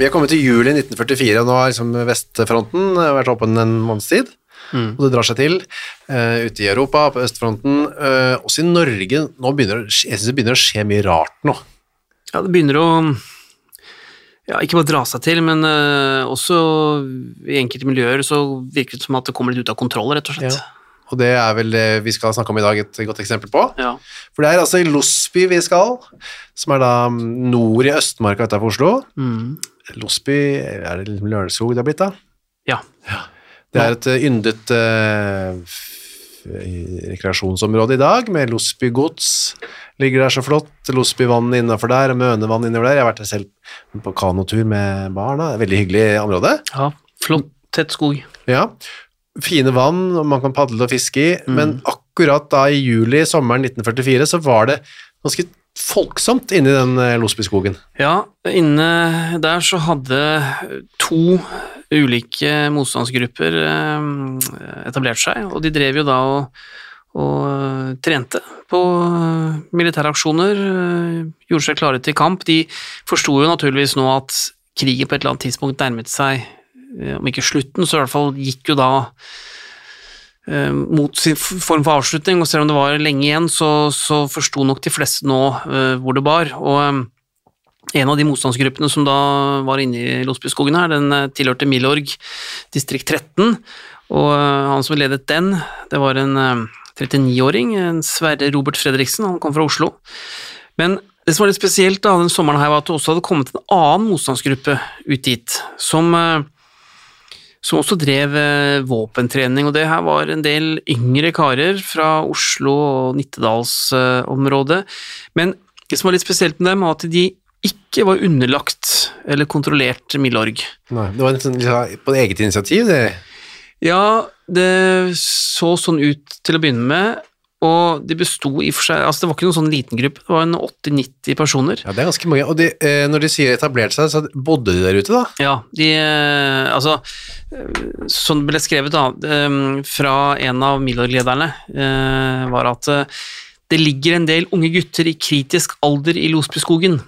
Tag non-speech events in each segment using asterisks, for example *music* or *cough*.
Vi er kommet til juli 1944, og nå har liksom vestfronten vært åpen en måneds tid. Og det drar seg til uh, ute i Europa, på østfronten. Uh, også i Norge nå begynner det, jeg synes det begynner å skje mye rart nå. Ja, det begynner å ja, ikke bare dra seg til, men uh, også i enkelte miljøer så virker det som at det kommer litt ut av kontroll, rett og slett. Og det er vel det vi skal snakke om i dag et godt eksempel på. Ja. For det er altså i Losby vi skal, som er da nord i Østmarka utenfor Oslo. Mm. Losby, er det liksom Lørenskog det har blitt da? ja. Det er et eh, yndet uh, rekreasjonsområde i dag, med Losby gods. Ligger der så flott. Losbyvannet innafor der, og Mønevann innover der. Jeg har vært der selv på kanotur med barna. Veldig hyggelig område. ja. Flott, tett skog. Ja. Fine vann, og man kan padle og fiske i. Men akkurat da i juli, sommeren 1944, så var det ganske folksomt inni den eh, Losbyskogen. Ja, inne der så hadde to ulike motstandsgrupper eh, etablert seg, og de drev jo da og, og trente på eh, militære aksjoner, eh, gjorde seg klare til kamp. De forsto jo naturligvis nå at krigen på et eller annet tidspunkt nærmet seg, eh, om ikke slutten, så i hvert fall gikk jo da eh, mot sin form for avslutning, og selv om det var lenge igjen, så, så forsto nok de fleste nå eh, hvor det bar. og eh, en av de motstandsgruppene som da var inne i Losbyskogen her, den eh, tilhørte Milorg distrikt 13, og eh, han som ledet den, det var en eh, 39-åring, en Sverre Robert Fredriksen, han kom fra Oslo. Men det som var litt spesielt da, den sommeren her, var at det også hadde kommet en annen motstandsgruppe ut dit, som, eh, som også drev eh, våpentrening, og det her var en del yngre karer fra Oslo og Nittedalsområdet. Men det som var litt spesielt med dem, var at de ikke var underlagt eller kontrollert Milorg. Nei, det var en sånn, på eget initiativ, det. Ja, det så sånn ut til å begynne med, og de besto i for seg Altså, det var ikke noen sånn liten gruppe, det var en 80-90 personer. Ja, det er ganske mange. Og de, eh, når de sier etablert seg, så bodde de der ute, da? Ja, de eh, Altså, som det ble skrevet da, eh, fra en av Milorg-lederne, eh, var at det ligger en del unge gutter i kritisk alder i Losbyskogen.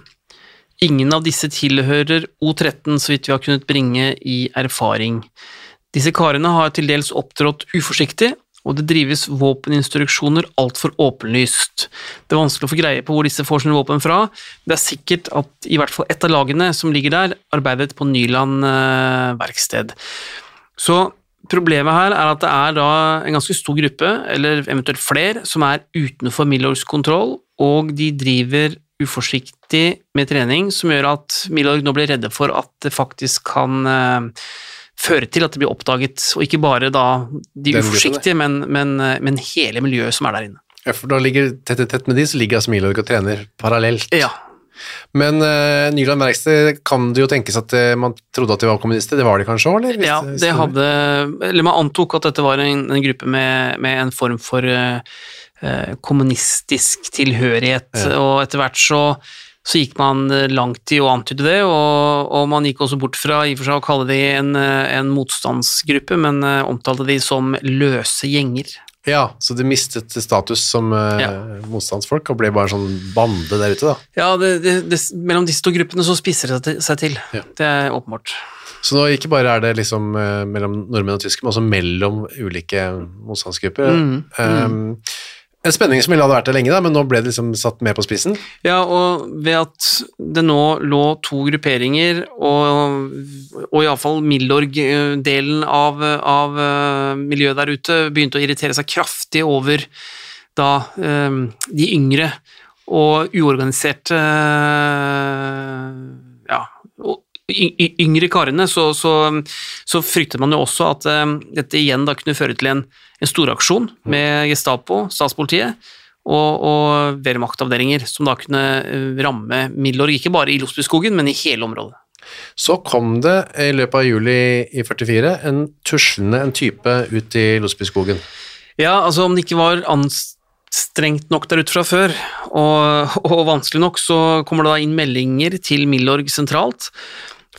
Ingen av disse tilhører O13, så vidt vi har kunnet bringe i erfaring. Disse karene har til dels opptrådt uforsiktig, og det drives våpeninstruksjoner altfor åpenlyst. Det er vanskelig å få greie på hvor disse får sine våpen fra. Det er sikkert at i hvert fall ett av lagene som ligger der, arbeidet på Nyland eh, verksted. Så problemet her er at det er da en ganske stor gruppe, eller eventuelt flere, som er utenfor Milorgs kontroll, og de driver uforsiktig med trening, som gjør at Milorg nå blir redde for at det faktisk kan eh, føre til at det blir oppdaget, og ikke bare da de Den uforsiktige, men, men, eh, men hele miljøet som er der inne. Ja, for da ligger tett i tett med de, så ligger Asmilorg og trener parallelt. Ja, Men uh, Nyland Verksted kan det jo tenkes at uh, man trodde at de var kommunister. Det var de kanskje òg, eller? Ja det hadde Eller man antok at dette var en, en gruppe med, med en form for eh, kommunistisk tilhørighet, Ja. og etter hvert så, så gikk man eh, langt i å antyde det, og, og man gikk også bort fra i og for seg å kalle de en, eh, en motstandsgruppe, men eh, omtalte de som løse gjenger. Ja, så de mistet status som uh, Ja. motstandsfolk og ble bare en sånn bande der ute, da. Ja, det, det, det, mellom disse to gruppene så spisser det seg til- seg til. Ja. Det er åpenbart. Så nå ikke bare er det liksom uh, mellom nordmenn og tyskere, men også mellom ulike motstandsgrupper. Mm, Um, En spenning som ville vært der lenge, da, men nå ble det liksom satt mer på spissen. Ja, og ved at det nå lå to grupperinger, og, og iallfall Milorg-delen av, av eh, miljøet der ute begynte å irritere seg kraftig over da eh, de yngre og uorganiserte eh, yngre karene, så, så, så fryktet man jo også at eh, dette igjen da kunne føre til en, en storaksjon med Gestapo, statspolitiet, og, og Wehrmacht-avdelinger, som da kunne eh, ramme Milorg, ikke bare i Losbyskogen, men i hele området. Så kom det i løpet av juli i 44 en tuslende en type ut i Losbyskogen. Ja, altså om det ikke var anstrengt nok der ute fra før, og, og vanskelig nok, så kommer det da inn meldinger til Milorg sentralt,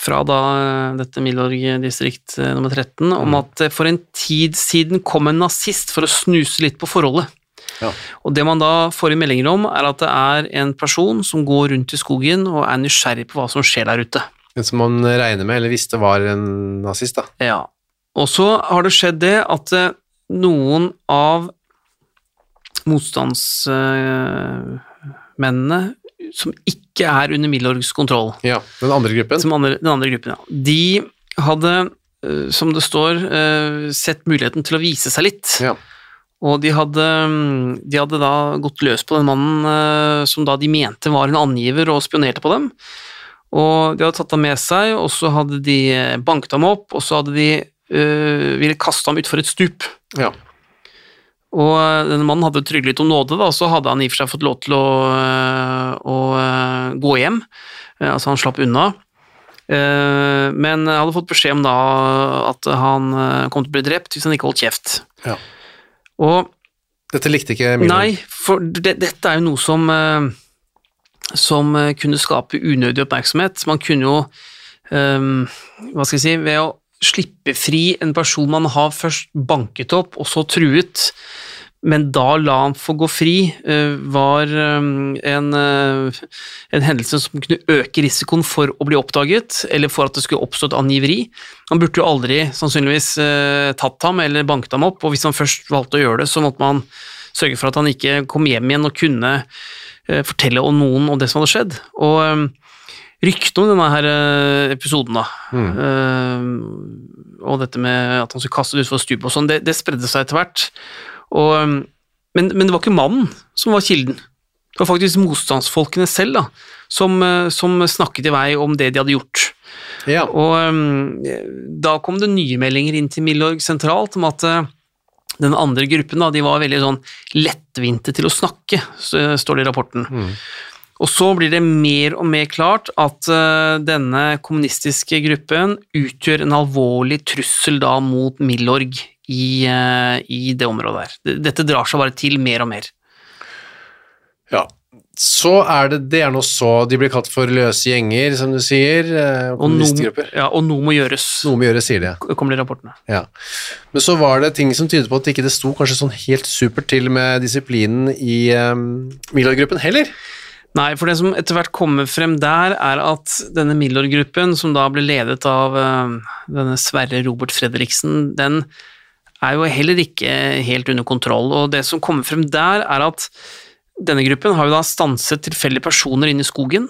fra da eh, dette Milorg distrikt eh, nummer 13, om at eh, for en tid siden kom en nazist for å snuse litt på forholdet. Ja. Og det man da får i meldinger om, er at det er en person som går rundt i skogen og er nysgjerrig på hva som skjer der ute. En som man regner med, eller visste var en nazist, da. Ja. Og så har det skjedd det at noen av motstandsmennene som ikke er under Milorgs kontroll, Ja, den andre gruppen. som andre, den andre gruppen, ja, de hadde, eh, som det står, eh, sett muligheten til å vise seg litt. Ja. Og de hadde, mm, de hadde da gått løs på den mannen eh, som da de mente var en angiver og spionerte på dem. Og de hadde tatt ham med seg, og så hadde de banket ham opp, og så hadde de øh, ville kaste ham utfor et stup. ja. Og denne mannen hadde tryglet om nåde, da, så hadde han i og for seg fått lov til å, øh, å øh, gå hjem. Eh, Altså, han slapp unna. Men jeg hadde fått beskjed om da at han kom til å bli drept hvis han ikke holdt kjeft. Ja. Og Dette likte ikke Milorg. Nei, for det, dette er jo noe som eh, som eh, kunne skape unødig oppmerksomhet. Man kunne jo um, Hva skal jeg si Ved å slippe fri en person man har først banket opp, og så truet, men da la han få gå fri, eh, var ehm, en, eh, en hendelse som kunne øke risikoen for å bli oppdaget, eller for at det skulle oppstå et angiveri. Han burde jo aldri sannsynligvis eh, tatt ham eller banket ham opp, og hvis han først valgte å gjøre det, så måtte man sørge for at han ikke kom hjem igjen og kunne eh, fortelle om noen om det som hadde skjedd. Og ryktene om denne her eh, episoden, da, eh, og dette med at han skulle kaste det utfor stupet og sånn, det, det spredde seg etter hvert. Og, eh, men, men det var ikke mannen som var kilden. Det var faktisk motstandsfolkene selv da, som, som snakket i vei om det de hadde gjort. Ja. Og um, da kom det nye meldinger inn til Milorg sentralt om at uh, den andre gruppen da, de var veldig sånn lettvinte til å snakke, så, står det i rapporten. Og så blir det mer og mer klart at uh, denne kommunistiske gruppen utgjør en alvorlig trussel da mot Milorg i, uh, i det området der. Dette drar seg bare til mer og mer. ja. Så er det Det er nå så De blir kalt for løse gjenger, som du sier. eh, Og noe, ja, og noe må gjøres, Noe må gjøres, sier de. kommer det rapportene. Ja. Men så var det ting som tydet på at ikke det sto kanskje sånn helt supert til med disiplinen i um, Milorg-gruppen heller. Nei, for det som etter hvert kommer frem der, er at denne Milorg-gruppen, som da ble ledet av eh, denne Sverre Robert Fredriksen, den er jo heller ikke helt under kontroll. Og det som kommer frem der, er at denne gruppen har jo da stanset tilfeldige personer inne i skogen.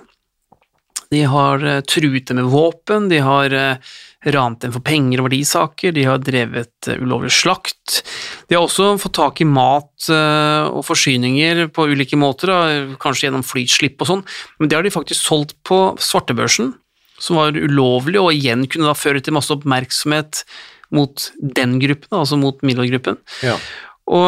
De har eh, truet dem med våpen, de har eh, ranet dem for penger og verdisaker, de har drevet eh, ulovlig slakt. De har også fått tak i mat eh, og forsyninger på ulike måter, kanskje gjennom flyslipp og sånn, men det har de faktisk solgt på svartebørsen, som var ulovlig, og igjen kunne da føre til masse oppmerksomhet mot den gruppen, altså mot Milorg-gruppen. Ja. Og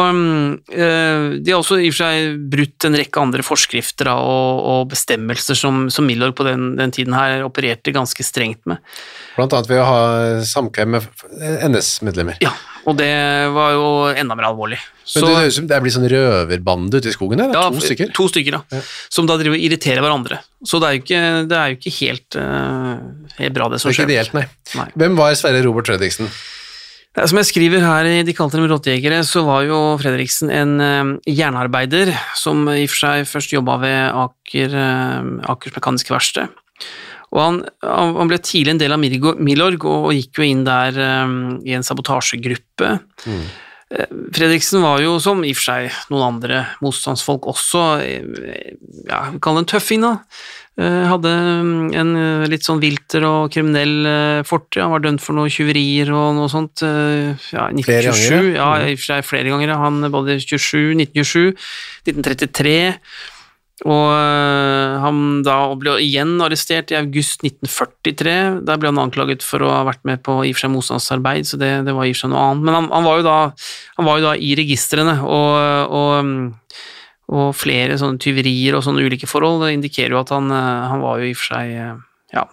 eh, de har også i og for seg brutt en rekke andre forskrifter da, og, og bestemmelser som, som Milorg på den, den tiden her opererte ganske strengt med. Blant annet ved å ha samkvem med NS-medlemmer. Ja, og det var jo enda mer alvorlig. Men Så- det høres ut som det blir sånn røverbande ute i skogen her. Ja, to stykker. To stykker, da, Ja. Som da driver og irriterer hverandre. Så det er jo ikke, det er jo ikke helt, uh, helt bra, det Det er ikke skjer. ideelt, nei. Nei. Hvem var Sverre Robert Fredriksen? Som jeg skriver her i De kalte dem råttjegere, så var jo Fredriksen en eh, jernarbeider som i og for seg først jobba ved Aker, eh, Akers Mekaniske Verksted. Og han, han ble tidlig en del av Milorg og gikk jo inn der eh, i en sabotasjegruppe. Eh, Fredriksen var jo, som i og for seg noen andre motstandsfolk også, eh, ja, vi kaller en tøffing, da. Eh, Hadde mm, en eh, litt sånn vilter og kriminell fortid. Han var dømt for noen tyverier og noe sånt. Ja, 1927. Flere ganger, ja. Ja, i og for seg flere ganger. Han både 27, 1927, 1933. Og øh, han da ble igjen arrestert i august 1943. Der ble han anklaget for å ha vært med på i og for seg motstandsarbeid, så det, det var i og for seg noe annet. Men han, han, var, jo da, han var jo da i registrene, og, og, mm, og flere sånne tyverier og sånne ulike forhold det indikerer jo at han, øh, han var jo i og for seg øh, ja,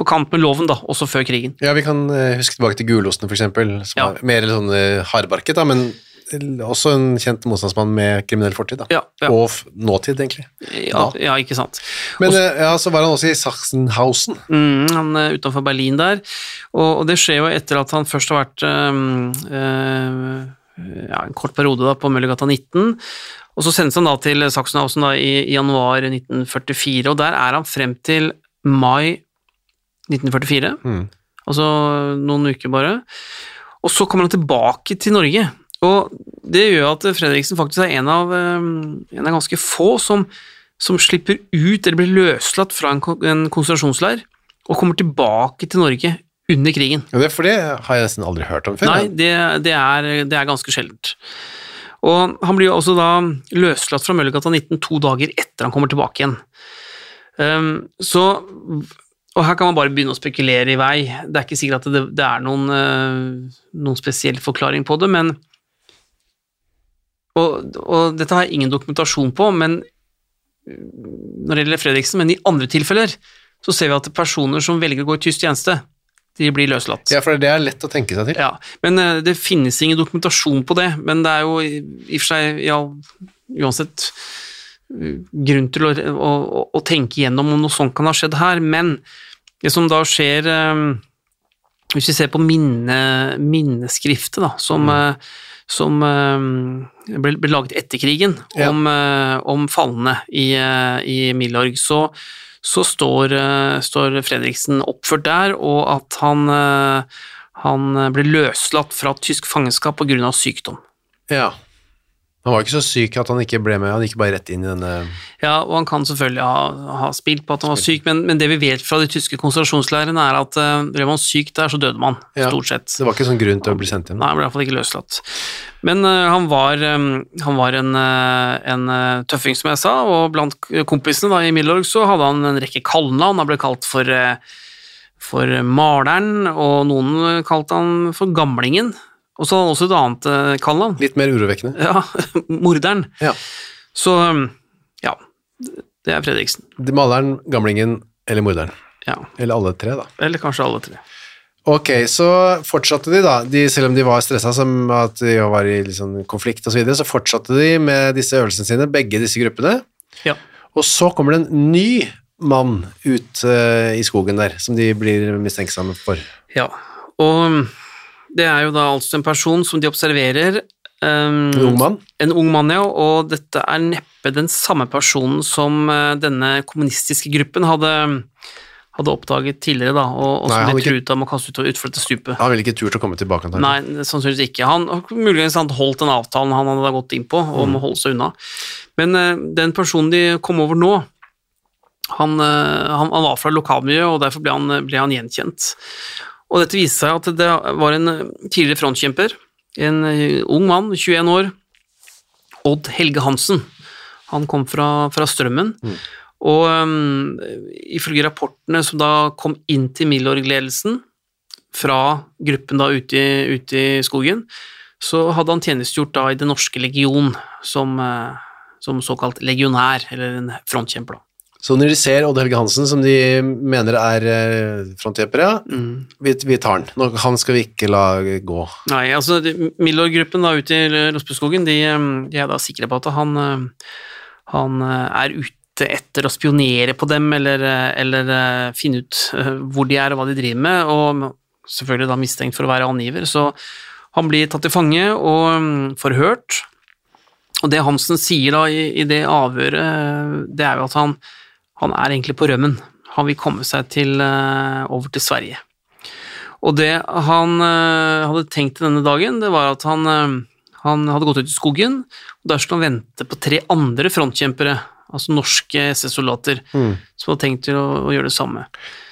på kant med loven, da, også før krigen. Ja, vi kan eh, huske tilbake til Gulosten, for eksempel, som Ja. er mer sånn eh, hardbarket, da, men også en kjent motstandsmann med kriminell fortid, da. Ja, ja. Og nåtid, egentlig. Ja, ja ikke sant. Men også, ja, så var han også i Sachsenhausen. Mm, han er utenfor Berlin der, og, og det skjer jo etter at han først har vært øh, ja, en kort periode da, på Møllergata 19, og så sendes han da til Sachsenhausen da, i, i januar 1944, og der er han frem til mai 1944, Mm. altså noen uker bare, og så kommer han tilbake til Norge, og det gjør at Fredriksen faktisk er en av, en av ganske få som, som slipper ut eller blir løslatt fra en, en konsentrasjonsleir og kommer tilbake til Norge under krigen. Ja, det, for det har jeg nesten aldri hørt om før. Nei, det, det, er, det er ganske sjeldent. Og han blir jo også da løslatt fra Møllergata 19 to dager etter han kommer tilbake igjen. Um, så Og her kan man bare begynne å spekulere i vei. Det er ikke sikkert at det, det er noen, eh, noen spesiell forklaring på det, men og, og dette har jeg ingen dokumentasjon på, men når det gjelder Fredriksen, men i andre tilfeller så ser vi at personer som velger å gå i tysk tjeneste, de blir løslatt. Ja, for det er lett å tenke seg til. Ja, men eh, det finnes ingen dokumentasjon på det, men det er jo i og for seg, ja, uansett eh, grunn til å, å, å- tenke igjennom om noe sånt kan ha skjedd her, men det som da skjer eh, Hvis vi ser på minne, minneskriftet da, som, eh, som eh, ble, ble laget etter krigen Ja. om, eh, om falne i, eh, i Milorg, så, så står, står Fredriksen oppført der, og at han, han ble løslatt fra tysk fangenskap av sykdom. Ja. Han var ikke så syk at han ikke ble med, han gikk bare rett inn i denne Ja, og han kan selvfølgelig ha, ha spilt på at han var syk, men, men det vi vet fra de tyske konsentrasjonsleirene, er at uh, ble man syk der, så døde man, Ja. stort sett. Det var ikke sånn grunn til å bli sendt hjem. Nei, han ble iallfall ikke løslatt. Men uh, han var, um, han var en, uh, en tøffing, som jeg sa, og blant kompisene da, i Middelorg så hadde han en rekke kallenavn. Han ble kalt for, for Maleren, og noen kalte han for Gamlingen. Og så hadde han også et annet eh, kallenavn. Litt mer urovekkende. Ja, *laughs* Morderen. Ja. Så ja, det er Fredriksen. De Maleren, gamlingen eller morderen. Ja, Eller alle tre, da. eller kanskje alle tre. Ok, så fortsatte de da, de, selv om de var stressa som at de var i sånn konflikt og så videre, så fortsatte de med disse øvelsene sine, begge disse gruppene. Ja. Og så kommer det en ny mann ut uh, i skogen der, som de blir mistenksomme for. ja. Og det er jo da altså en person som de observerer. Um, En ung mann. En ung mann, ja, og dette er neppe den samme personen som eh, denne kommunistiske gruppen hadde, hadde oppdaget tidligere, da, og, og Nei, som de truet ikke- av å kaste ut utfor dette stupet. Han ville ikke turt å komme tilbake. antagelig. Nei, sannsynligvis ikke. Han muligens han holdt den avtalen han hadde gått inn på, om å holde seg unna. Men uh, den personen de kom over nå, han, eh, han, han var fra lokalmiljøet, og derfor ble han, ble han gjenkjent. Og dette viste seg at det var en eh, tidligere frontkjemper, en eh, ung mann, 21 år, Odd Helge Hansen. Han kom fra, fra Strømmen. Og um, ifølge rapportene som da kom inn til Milorg-ledelsen fra gruppen da ute i, ute i skogen, så hadde han tjenestegjort da i Den norske legion som, som såkalt legionær, eller en frontkjemper. da. Så når de ser Odd Helge Hansen, som de mener er eh, ja, Mm. vi, vi tar han. Han skal vi ikke la gå. Nei, altså Milorg-gruppen da ute i Rospeskogen, de, eh, de er da sikre på at han, eh, han er ute etter å spionere på dem, eller, eller finne ut hvor de er og hva de driver med, og selvfølgelig da mistenkt for å være angiver, så han blir tatt til fange og mm, forhørt. Og det Hansen sier da i, i det avhøret, det er jo at han, han er egentlig på rømmen. Han vil komme seg til, eh, over til Sverige. Og det han eh, hadde tenkt denne dagen, det var at han, eh, Han hadde gått ut i skogen, og der skulle han vente på tre andre frontkjempere, altså norske SS-soldater, Mm. som hadde tenkt til å, å gjøre det samme.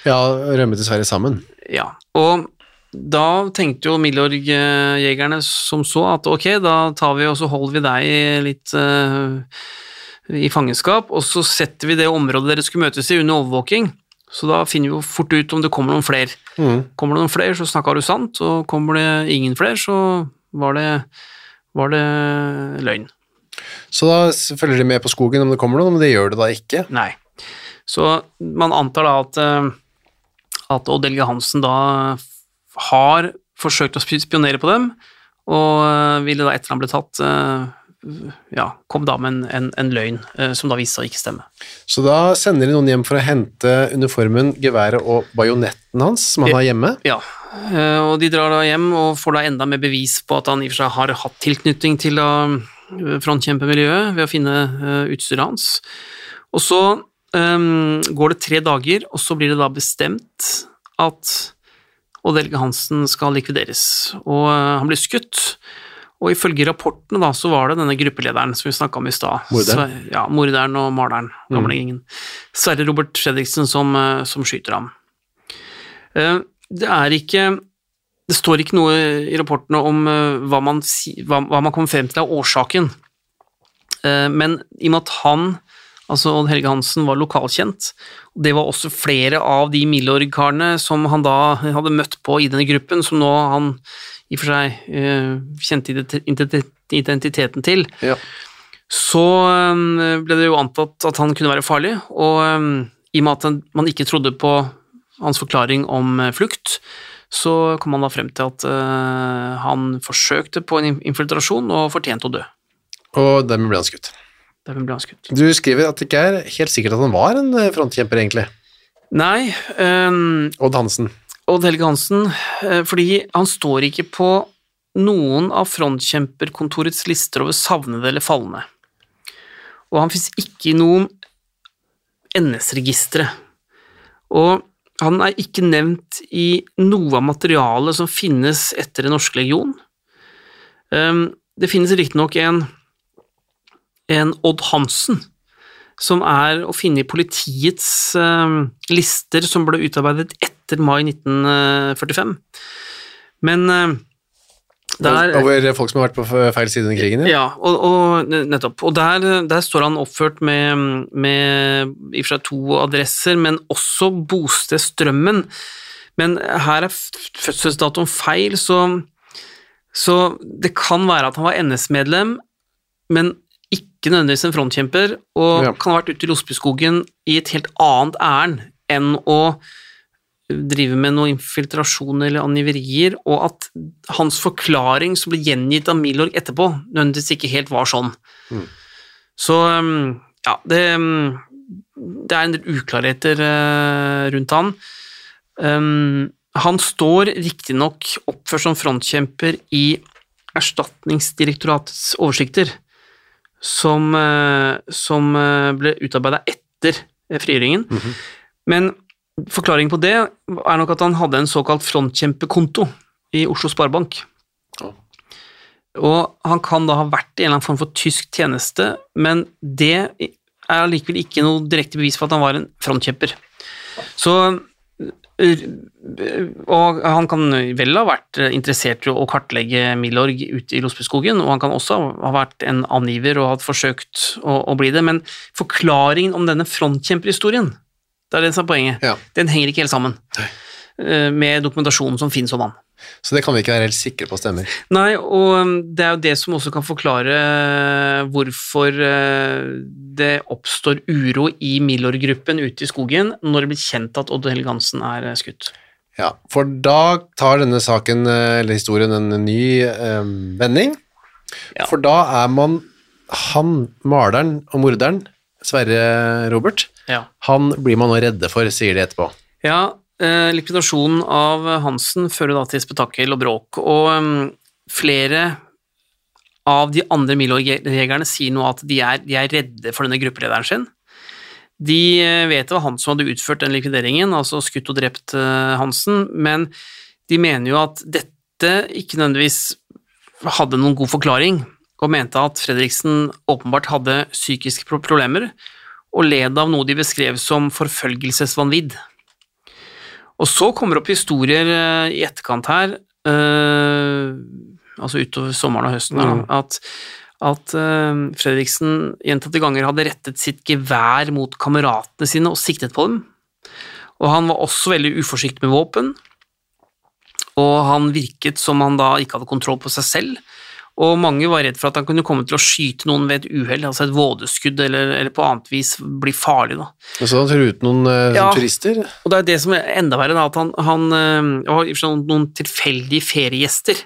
Ja, rømme til Sverige sammen. Ja, og da tenkte jo Milorg-jegerne som så at ok, da tar vi og så holder vi deg litt i fangenskap, og så setter vi det området dere skulle møtes i under overvåking. Så da finner vi jo fort ut om det kommer noen flere. Mm. Kommer det noen flere, så snakka du sant, og kommer det ingen flere, så var det, var det løgn. Så da følger de med på skogen om det kommer noen, men det gjør det da ikke. Nei. Så man antar da at, eh, at Odd Elge Hansen da har forsøkt å spionere på dem, og eh, ville da etter han ble tatt, eh, ja, kom da med en, en, en løgn eh, som da viste seg å ikke stemme. Så da sender de noen hjem for å hente uniformen, geværet og bajonetten hans, som han har hjemme. Ja, eh, og de drar da hjem og får da enda mer bevis på at han i og for seg har hatt tilknytning til da eh, frontkjempemiljøet ved å finne eh, utstyret hans. Og så eh, går det tre dager, og så blir det da bestemt at Odd Elge Hansen skal likvideres, og eh, han blir skutt. Og ifølge rapportene da, så var det denne gruppelederen som vi snakka om i stad. Morderen. Ja, morderen og maleren, gamlingen. Sverre Robert Fredriksen som, eh, som skyter ham. Eh, Det er ikke Det står ikke noe i rapportene om eh, hva man, hva, hva man kommer frem til av årsaken. Men i og med at han, altså Odd Helge Hansen, var lokalkjent, det var også flere av de Milorg-karene som han da hadde møtt på i denne gruppen, som nå han i og for seg eh, kjente identiteten til, Ja. så eh, ble det jo antatt at han kunne være farlig, og eh, i og med at man ikke trodde på hans forklaring om flukt, så kom han da frem til at han forsøkte på en infiltrasjon og fortjente å dø. Og dermed ble han skutt. Dermed ble han skutt. Du skriver at det ikke er helt sikkert at han var en frontkjemper, egentlig. Nei, Um, Odd Hansen. Odd Helge Hansen, eh, fordi han står ikke på noen av frontkjemperkontorets lister over savnede eller falne. Og han fins ikke i noen NS-registre. Og han er ikke nevnt i noe av materialet som finnes etter Den norske legion. Um, Det finnes riktignok en, en Odd Hansen, som er å finne i politiets um, lister som ble utarbeidet etter mai 1945. Men uh, der Over folk som har vært på feil side i krigen, ja. ja, og, og nettopp. Og der, der står han oppført med, med i og for seg to adresser, men også bosted Strømmen. Men her er fødselsdatoen feil, så, så det kan være at han var NS-medlem, men ikke nødvendigvis en frontkjemper, og Ja. kan ha vært ute i Losbyskogen i et helt annet ærend enn å drive med noe infiltrasjon eller angiverier, og at hans forklaring som ble gjengitt av Milorg etterpå, nødvendigvis ikke helt var sånn. Så um, ja, det, um, det er en del uklarheter eh, rundt han. Um, han står riktignok oppført som frontkjemper i Erstatningsdirektoratets oversikter, som, eh, som eh, ble utarbeida etter frigjøringen. Men forklaringen på det er nok at han hadde en såkalt frontkjempekonto i Oslo Sparebank. Ja. Og han kan da ha vært i en eller annen form for tysk tjeneste, men det er allikevel ikke noe direkte bevis for at han var en frontkjemper. Så og han kan vel ha vært interessert i å kartlegge Milorg ute i Losbyskogen, og han kan også ha vært en angiver og hatt forsøkt å, å bli det, men forklaringen om denne frontkjemperhistorien, det er det som er poenget, Ja. den henger ikke helt sammen eh, med dokumentasjonen som finnes om han. Så det kan vi ikke være helt sikre på stemmer. Nei, og um, det er jo det som også kan forklare eh, hvorfor eh, det oppstår uro i Milor-gruppen ute i skogen når det blir kjent at Odd Helge Hansen er skutt. Ja, for da tar denne saken, eller historien, en ny eh, vending. Ja. For da er man han, maleren og morderen, Sverre Robert, Ja. han blir man nå redde for, sier de etterpå. Ja, eh, likvidasjonen av Hansen fører da til spetakkel og bråk, og um, flere av de andre Milorg-jegerne sier nå at de er, de er redde for denne gruppelederen sin. De eh, vet det var han som hadde utført den likvideringen, altså skutt og drept eh, Hansen, men de mener jo at dette ikke nødvendigvis hadde noen god forklaring, og mente at Fredriksen åpenbart hadde psykiske problemer, og led av noe de beskrev som forfølgelsesvanvidd. Og så kommer det opp historier eh, i etterkant her, eh, altså utover sommeren og høsten, Mm. at, at eh, Fredriksen gjentatte ganger hadde rettet sitt gevær mot kameratene sine og siktet på dem. Og han var også veldig uforsiktig med våpen, og han virket som han da ikke hadde kontroll på seg selv. Og mange var redd for at han kunne komme til å skyte noen ved et uhell, altså et vådeskudd, eller, eller på annet vis bli farlig. da. Og så han truet noen eh, Ja. turister. Og det er det som er enda verre, da, at han, han øh, noen tilfeldige feriegjester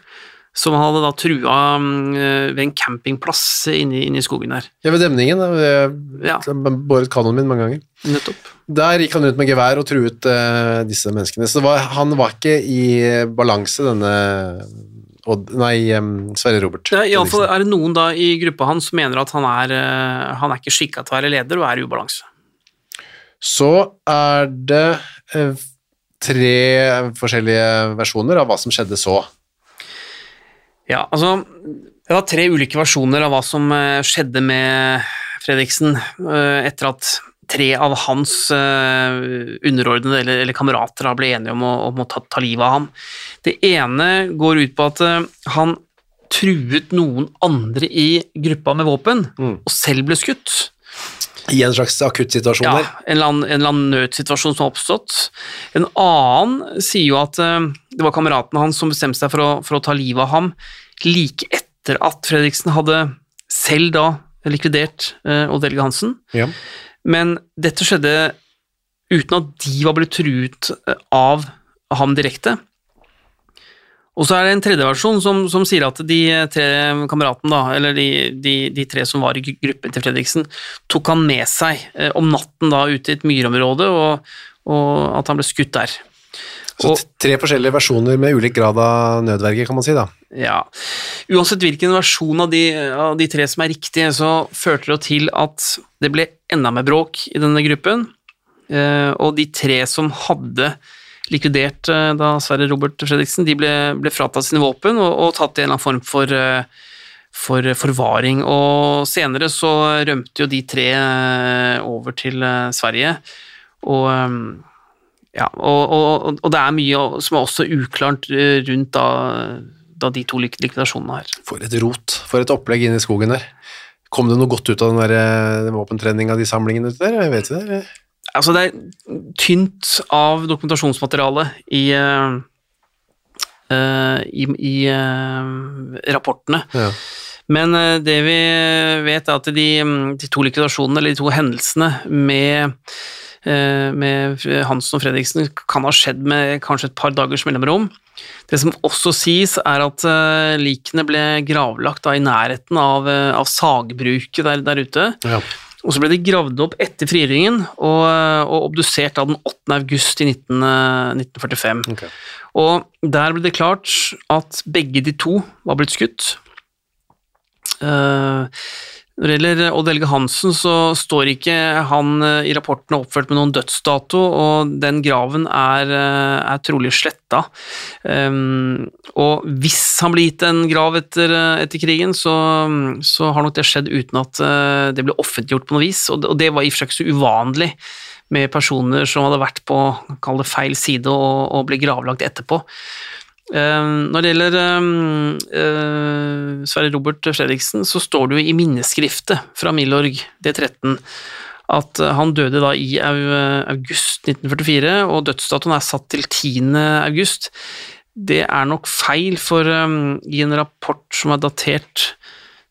som han hadde da trua øh, ved en campingplass inne, inne i skogen der. Ja, ved demningen. Jeg Ja, jeg båret kanoen min mange ganger. nettopp. Der gikk han rundt med gevær og truet uh, disse menneskene. Så var, han var ikke i balanse, denne Odd, nei, um, Sverre Robert. Ja, fall er det noen da i gruppa hans som mener at han er, uh, han er ikke skikka til å være leder og er i ubalanse. Så er det uh, tre forskjellige versjoner av hva som skjedde så. Ja, altså Det var tre ulike versjoner av hva som eh, skjedde med Fredriksen etter at tre av hans uh, underordnede eller, eller kamerater da ble enige om å, om å ta, ta livet av ham. Det ene går ut på at uh, han truet noen andre i gruppa med våpen, Mm. og selv ble skutt. I en slags akuttsituasjon Ja, der. en eller, annen, en eller annen nødsituasjon som har oppstått. En annen sier jo at uh, det var kameraten hans som bestemte seg for å, for å ta livet av ham like etter at Fredriksen hadde selv da likvidert uh, Odd Helge Hansen. Ja. Men dette skjedde uten at de var blitt truet eh, av ham direkte. Og så er det en tredje versjon som, som sier at de tre kameratene, da, eller de, de, de tre som var i gruppen til Fredriksen, tok han med seg eh, om natten da ute i et myrområde, og, og at han ble skutt der. Så Og- tre forskjellige versjoner med ulik grad av nødverge, kan man si da. Ja, Uansett hvilken versjon av de, av de tre som er riktige, så førte det til at det ble enda mer bråk i denne gruppen. Eh, og de tre som hadde likvidert eh, da Sverre Robert Fredriksen, de ble, ble fratatt sine våpen og, og tatt i en eller annen form for, eh, for forvaring. Og senere så rømte jo de tre over til Sverige. Og ja, og, og, og det er mye som er også uklart rundt da, da de to likvidasjonene her. For et rot, for et opplegg inne i skogen der. Kom det noe godt ut av den der eh, våpentreninga, de samlingene ute der? Jeg vet ikke det. Altså, det er tynt av dokumentasjonsmateriale i, eh, i, i uh, rapportene. Ja. Men uh, det vi vet er at de, de to likvidasjonene, eller de to hendelsene med, med Hansen og Fredriksen kan ha skjedd med kanskje et par dagers mellomrom. Det som også sies, er at eh, likene ble gravlagt da, i nærheten av, eh, av sagbruket der, der ute. Ja. Og så ble de gravd opp etter frigjøringen og, og obdusert da den 8. august i 19, eh, 1945. Okay. Og der ble det klart at begge de to var blitt skutt. Eh, når det gjelder Odd Helge Hansen, så står ikke han eh, i rapporten oppført med noen dødsdato, og den graven er, eh, er trolig sletta. Um, og hvis han blir gitt en grav etter, eh, etter krigen, så, så har nok det skjedd uten at eh, det ble offentliggjort på noe vis, og det, og det var i og for seg ikke så uvanlig med personer som hadde vært på kall det feil side og, og ble gravlagt etterpå. Eh, Når det gjelder eh, eh, Sverre Robert Fredriksen, så står det jo i minneskriftet fra Milorg D13 at eh, han døde da i au- august 1944, og dødsdatoen er satt til 10. august. Det er nok feil, for eh, i en rapport som er datert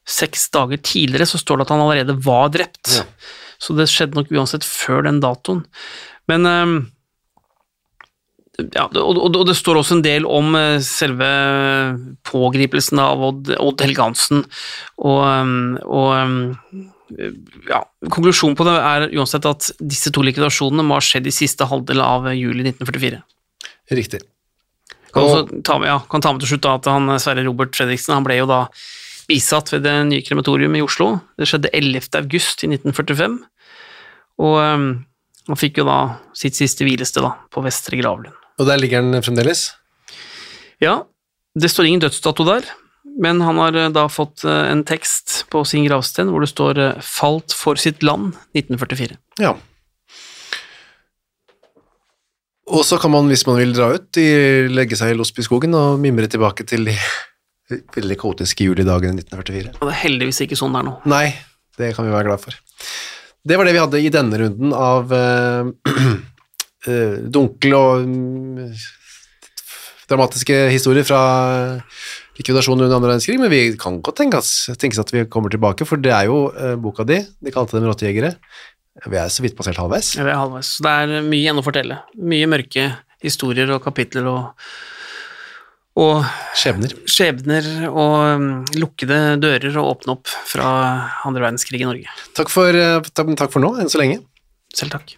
seks dager tidligere, så står det at han allerede var drept. Ja. Så det skjedde nok uansett før den datoen. Men eh, ja, og, og, det står også en del om eh, selve pågripelsen av Odd, Odd Helgansen, og, um, og um, ja, konklusjonen på det er uansett at disse to likvidasjonene må ha skjedd i siste halvdel av juli 1944. Riktig. Kan, Og- også ta med, ja, kan ta med til slutt da at han, Sverre Robert Fredriksen han ble jo da bisatt ved det nye krematorium i Oslo. Det skjedde 11. august i 1945, og um, han fikk jo da sitt siste hvilested da, på Vestre Gravlund. Og der ligger han fremdeles? Ja, det står ingen dødsdato der, Men han har eh, da fått eh, en tekst på sin gravsten hvor det står eh, 'Falt for sitt land' 1944. Ja. Og så kan man, hvis man vil dra ut, legge seg i Losbyskogen og mimre tilbake til de *laughs* veldig kaotiske julidagene 1944. Og det er heldigvis ikke sånn der nå. Nei, det kan vi være glad for. Det var det vi hadde i denne runden av *clears throat* eh, dunkel og um, dramatiske historier fra likvidasjonen under andre verdenskrig, men vi kan godt tenkes, tenkes at vi kommer tilbake, for det er jo uh, boka di, de kalte dem rottejegere. Vi er så vidt passert halvveis. Jeg er halvveis. Det er mye igjen å fortelle. Mye mørke historier og kapitler og, og Skjebner. skjebner og um, lukkede dører å åpne opp fra andre verdenskrig i Norge. Takk for, eh, takk, takk for nå, enn så lenge. Selv takk.